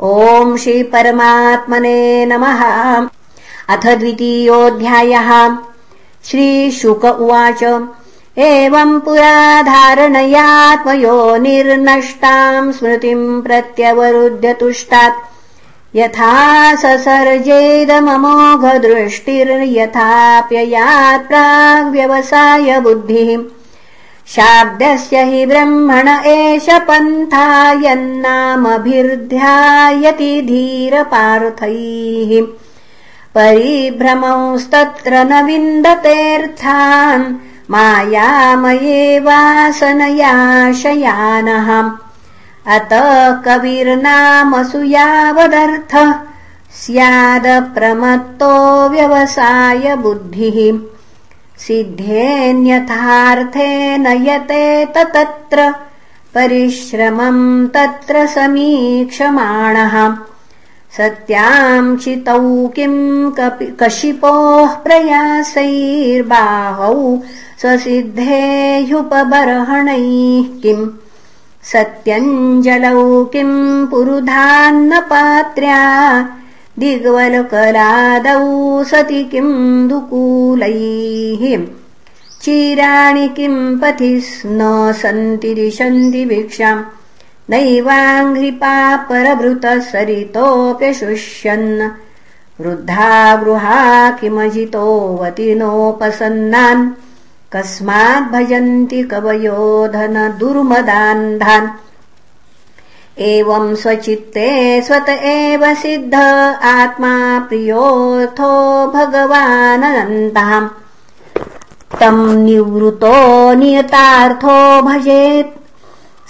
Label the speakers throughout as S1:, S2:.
S1: ॐ श्रीपरमात्मने नमः। अथ द्वितीयोऽध्यायः। श्रीशुक उवाच। एवम् पुरा धारणयात्मयो निर्नष्टाम् स्मृतिम् प्रत्यवरुध्य तुष्टात् यथा ससर्जेदममोघदृष्टिर्यथाप्ययात् प्राग्व्यवसाय बुद्धिः शाब्दस्य हि ब्रह्मण एष पन्था यन्नामभिर्ध्यायति धीरपार्थैः। परिभ्रमंस्तत्र न विन्दतेऽर्थान् मायामये वासनयाशयानः। अत कविर्नामसु यावदर्थः। स्यादप्रमत्तो व्यवसाय बुद्धिः सिद्धेऽन्यथार्थेन यतेत तत्र परिश्रमम् तत्र समीक्षमाणः। सत्याम् चितौ किम् कशिपोः प्रयासैर्बाहौ स्वसिद्धेह्युपबर्हणैः किम् सत्यञ्जलौ किम् पुरुधान्नपात्र्या दिग्वलकलादौ सति किम् दुकूलैः। चिराणि किम् पथि न सन्ति दिशन्ति भिक्षाम् नैवाङ्घ्रिपापरभृतः सरितोऽप्यशुष्यन् वृद्धा गृहा किमजितोऽवति नोपसन्नान्। कस्माद्भजन्ति कवयोधन दुर्मदान्धान् एवम् स्वचित्ते स्वत एव सिद्ध आत्मा प्रियोऽथो भगवानन्तः तम् निवृतो नियतार्थो भजेत्।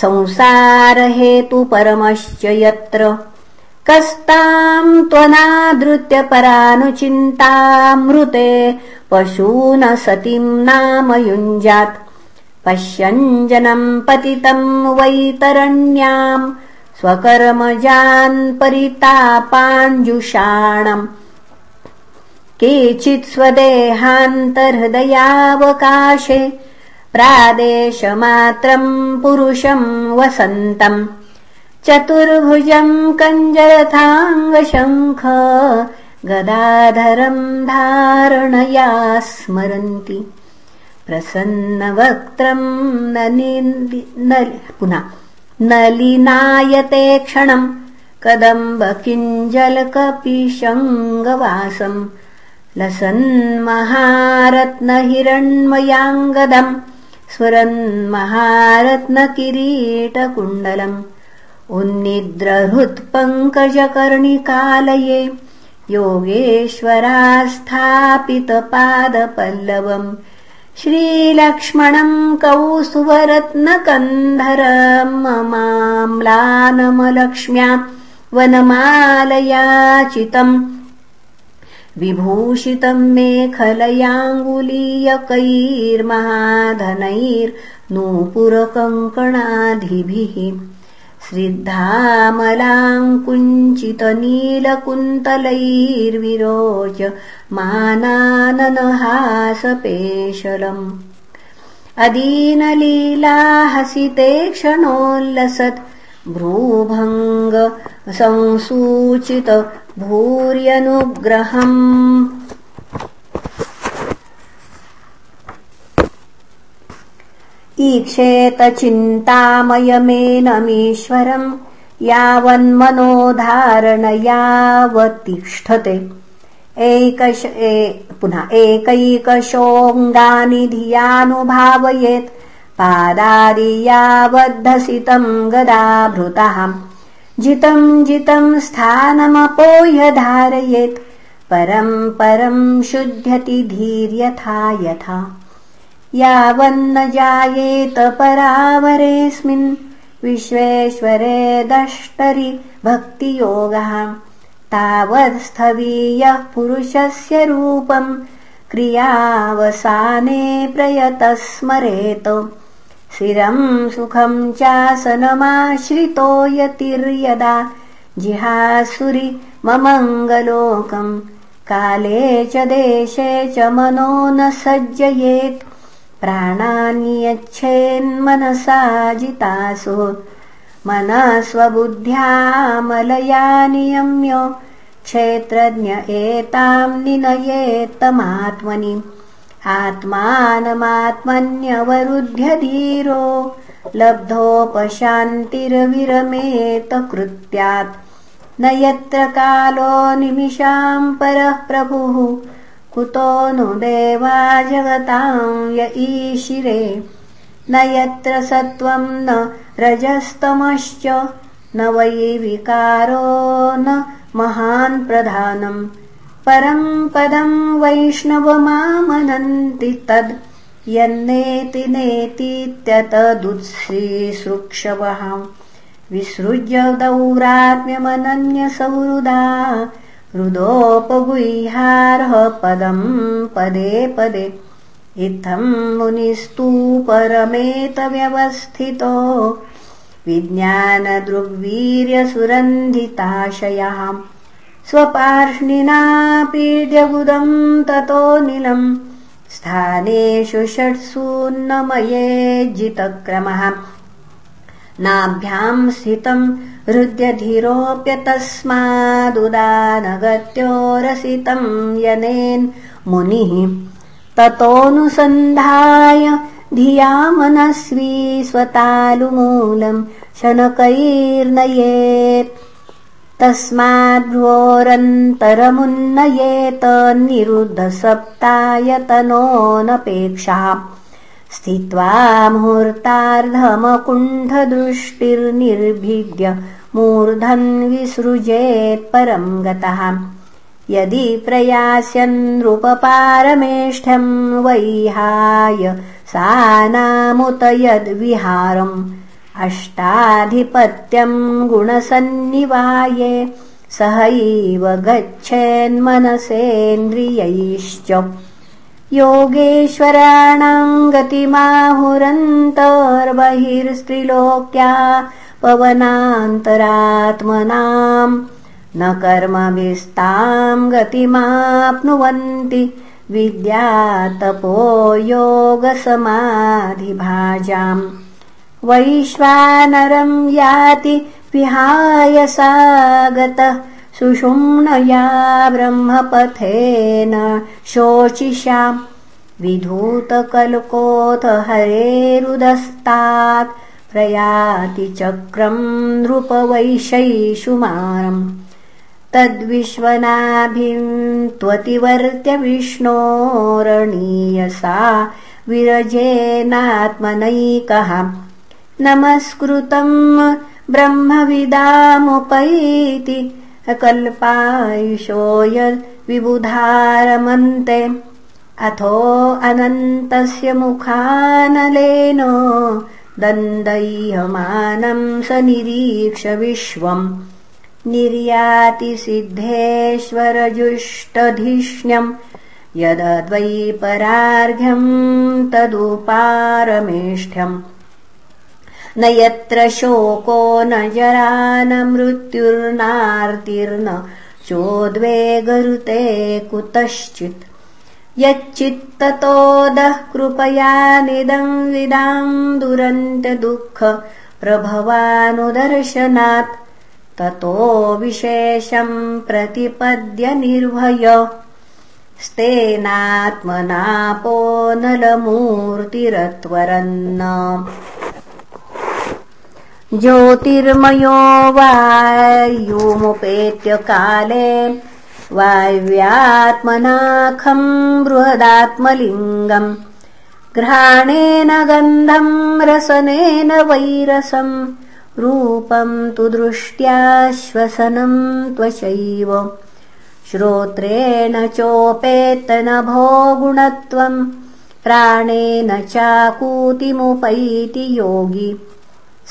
S1: संसारहेतुपरमश्च यत्र कस्ताम् त्वनादृत्य परानुचिन्तामृते पशून सतीम् नाम युञ्जात्। पश्यञ्जनम् पतितम् वैतरण्याम् स्वकर्मजान् परितापाञ्जुषाणम्। केचित् स्वदेहान्तर्हृदयावकाशे प्रादेशमात्रम् पुरुषम् वसन्तम्। चतुर्भुजम् कञ्जरथाङ्गशङ्ख गदाधरम् धारणया स्मरन्ति। प्रसन्नवक्त्रम् पुनः नलिनायते क्षणम् कदम्ब किञ्जलकपिशङ्गवासम् लसन्महारत्नहिरण्मयाङ्गदम् स्फुरन्महारत्नकिरीटकुण्डलम् उन्निद्रहृत्पङ्कजकर्णिकालये योगेश्वरास्थापितपादपल्लवम् श्रीलक्ष्मणम् कौसुवरत्नकन्धरम् ममाम्लानमलक्ष्म्या वनमालयाचितम् विभूषितम् मेखलयाङ्गुलीयकैर्महाधनैर्नूपुरकङ्कणाधिभिः श्रिद्धामलाङ्कुञ्चितनीलकुन्तलैर्विरोच मानाननहासपेशलम्। अदीनलीलाहसिते क्षणोल्लसत् भ्रूभङ्ग संसूचित भूर्यनुग्रहम् ईक्षेत चिन्तामयमेनमीश्वरम् यावन्मनोधारणयावतिष्ठते। एकश पुनः एकैकशोऽङ्गानि धियानुभावयेत् पादादि यावद्धसितम् गदाभृतः। जितम् जितम् स्थानमपोह्य धारयेत् परम् परम् शुध्यति धीर्यथा यथा यावन्न जायेत परावरेऽस्मिन् विश्वेश्वरे दष्टरि भक्तियोगः। तावत्स्थवीयः पुरुषस्य रूपम्। क्रियावसाने प्रयतः स्मरेत शिरम् सुखम् चासनमाश्रितो यतिर्यदा। जिहासुरि ममङ्गलोकम्। काले च देशे च मनो न सज्जयेत् यच्छेन्मनसा जितासु। मनस्वबुद्ध्यामलया नियम्य। क्षेत्रज्ञ एताम् निनयेत्तमात्मनि। आत्मानमात्मन्यवरुध्य धीरो लब्धोपशान्तिरविरमेत कृत्यात् न यत्र कालो निमिषाम् परः प्रभुः कुतो नु देवा जगताम् य ईशिरे। न यत्र सत्त्वम् न रजस्तमश्च न वै विकारो न महान् प्रधानम् परम् पदम् वैष्णवमामनन्ति तद् यन्नेति नेतीत्यतदुत्सीसृक्षवः विसृज्य दौरात्म्यमनन्यसौहृदा हृदोपगुह्यार्ह पदम् पदे पदे। इत्थम् मुनिस्तु परमेतव्यवस्थितो। विज्ञानदृग्वीर्यसुरन्धिताशयः। स्वपार्ष्णिनापीड्यबुदम् ततोऽनिलम् स्थानेषु षट्सून्नमये जितक्रमः। नाभ्याम् स्थितम् हृद्यधीरोऽप्यतस्मादुदानगत्योरसितम् यनेन् मुनिः। ततोऽनुसन्धाय धिया मनस्वी स्वतालुमूलम् शनकैर्नयेत्। तस्माद्भ्योरन्तरमुन्नयेत निरुद्धसप्तायतनोऽनपेक्षा स्थित्वा मुहूर्तार्धमकुण्ठदृष्टिर्निर्भिद्य मूर्धन् विसृजेत् परम् गतः। यदि प्रयास्यन्नृपपारमेष्ठ्यम् वैहाय सा नामुत यद्विहारम् अष्टाधिपत्यम् गुणसन्निवाये सहैव गच्छेन्मनसेन्द्रियैश्च योगेश्वराणाम् गतिमाहुरन्तर्बहिर्स्त्रिलोक्या पवनान्तरात्मनाम् न कर्मभिस्ताम् गतिमाप्नुवन्ति विद्यातपो योगसमाधिभाजाम् वैश्वानरम् याति विहाय सा गतः सुषुम्णया ब्रह्मपथेन शोचिषाम् विधूतकल्कोऽथ हरेरुदस्तात् प्रयाति चक्रम् नृपवैशैषुमारम् तद्विश्वनाभिम् त्वतिवर्त्य विष्णोरणीयसा विरजेनात्मनैकः। नमस्कृतम् ब्रह्मविदामुपैति कल्पायुषो यद्विबुधारमन्ते अथो अनन्तस्य मुखानलेन दन्दह्यमानम् स निरीक्ष विश्वम्। निर्यातिसिद्धेश्वरजुष्टधिष्ण्यम् यदद्वैपरार्घ्यम् तदुपारमेष्ठ्यम् न यत्र शोको न जरा न मृत्युर्नार्तिर्न चोद्वेगरुते कुतश्चित्। यच्चित्ततोदः कृपया निदम् विदाम् दुरन्तदुःख प्रभवानुदर्शनात्। ततो विशेषम् प्रतिपद्य निर्भय। स्तेनात्मनापो नलमूर्तिरत्वरन्न ज्योतिर्मयो वायुमुपेत्य काले वायव्यात्मनाखम् बृहदात्मलिङ्गम्। घ्राणेन गन्धम् रसनेन वैरसम् रूपम् तु दृष्ट्या श्वसनम् त्वचैव। श्रोत्रेण चोपेत्तनभो गुणत्वम् प्राणेन चाकूतिमुपैति योगी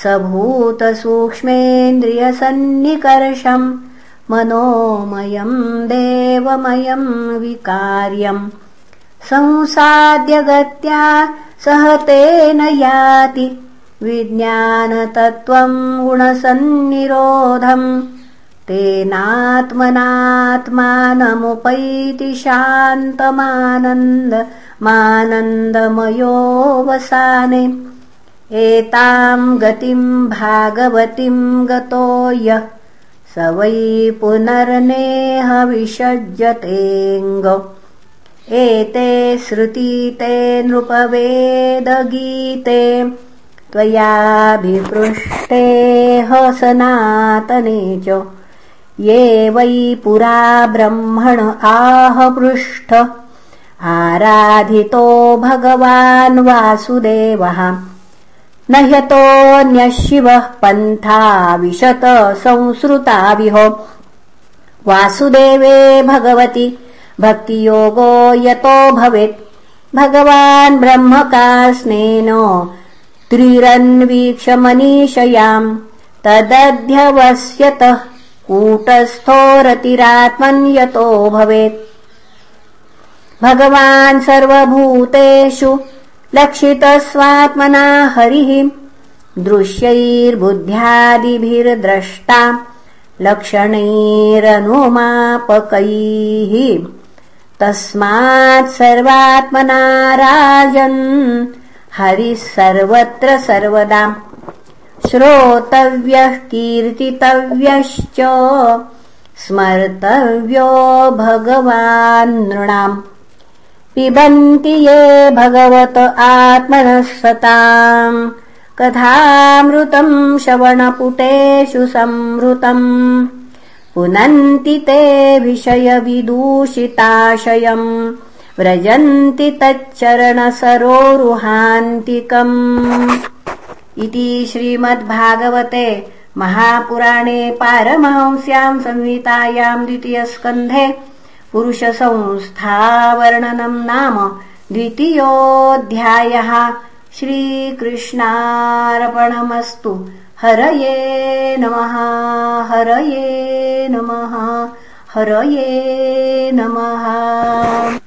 S1: सभूतसूक्ष्मेन्द्रियसन्निकर्षम् मनोमयम् देवमयम् विकार्यम् संसाद्यगत्या सह तेन याति विज्ञानतत्त्वम् गुणसन्निरोधम् तेनात्मनात्मानमुपैति शान्तमानन्द मानन्दमयोऽवसाने एताम् गतिम् भागवतीम् गतो यः। स वै पुनर्नेह एते श्रुतीते नृपवेदगीते। त्वयाभिपृष्टेह सनातने च। ये वै पुरा ब्रह्मण आहपृष्ठ आराधितो भगवान् वासुदेवः न ह्यतोऽन्यः शिवः पन्था विशत संसृताविह वासुदेवे भगवति भक्तियोगो यतो भवेत्। भगवान् ब्रह्मकास्नेन त्रिरन्वीक्ष मनीषयाम् तदध्यवस्यतः कूटस्थोरतिरात्मन् यतो भवेत्। भगवान् सर्वभूतेषु लक्षितस्वात्मना हरिः। दृश्यैर्बुद्ध्यादिभिर्द्रष्टा लक्षणैरनुमापकैः। तस्मात् सर्वात्मना राजन् हरिः सर्वत्र सर्वदा श्रोतव्यः कीर्तितव्यश्च। स्मर्तव्यो भगवान् नृणाम् पिबन्ति ये भगवत आत्मनः कथामृतम् श्रवणपुटेषु संवृतम् पुनन्ति ते विषयविदूषिताशयम्। व्रजन्ति तच्चरणसरोरुहान्तिकम्। इति श्रीमद्भागवते महापुराणे पारमहंस्याम् संहितायाम् द्वितीयस्कन्धे पुरुषसंस्थावर्णनम् नाम द्वितीयोऽध्यायः। श्रीकृष्णार्पणमस्तु। हरये नमः हरये नमः हरये नमः